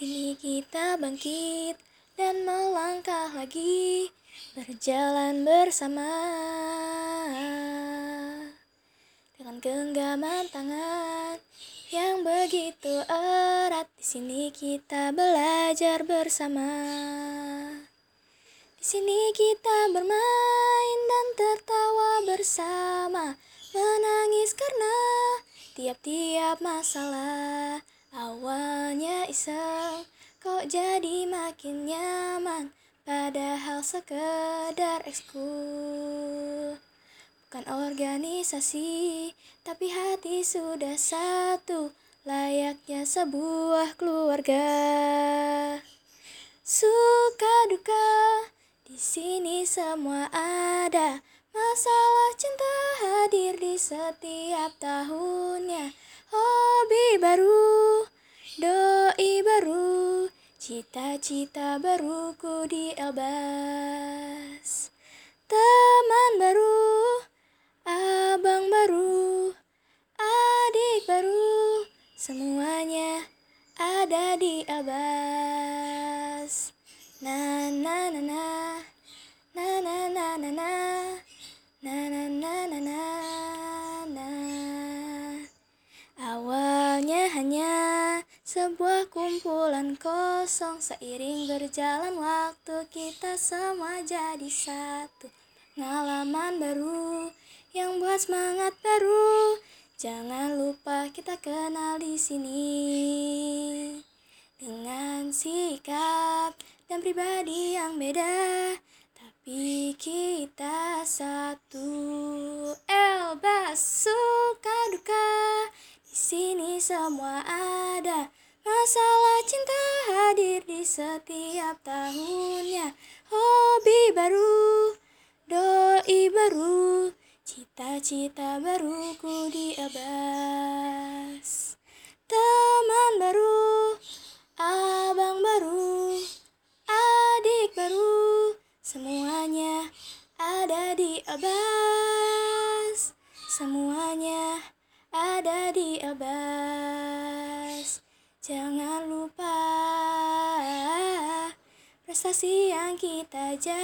sini kita bangkit dan melangkah lagi, berjalan bersama. Dengan genggaman tangan yang begitu erat, di sini kita belajar bersama. Di sini kita bermain dan tertawa bersama, menangis karena tiap-tiap masalah. Awalnya iseng, kok jadi makin nyaman, padahal sekedar ekskul. Bukan organisasi, tapi hati sudah satu, layaknya sebuah keluarga. Suka duka, di sini semua ada. Masalah cinta hadir di setiap tahunnya. Hobi baru, baru, cita-cita baruku di Elbas. Teman baru, abang baru, adik baru, semuanya ada di Elbas. Na na na na, na na na na na, na na na na na na. Awalnya hanya sebuah kumpulan kosong Seiring berjalan waktu kita semua jadi satu. Pengalaman baru yang buat semangat baru. Jangan lupa kita kenal di sini. Dengan sikap dan pribadi yang beda Tapi kita satu. Elbas suka duka di sini semua ada Masalah cinta hadir di setiap tahunnya. Hobi baru, doi baru Cita-cita baruku di Abbas Teman baru, abang baru Adik baru, semuanya ada di Abbas Semuanya ada di Abbas. Prestasi yang kita janjikan.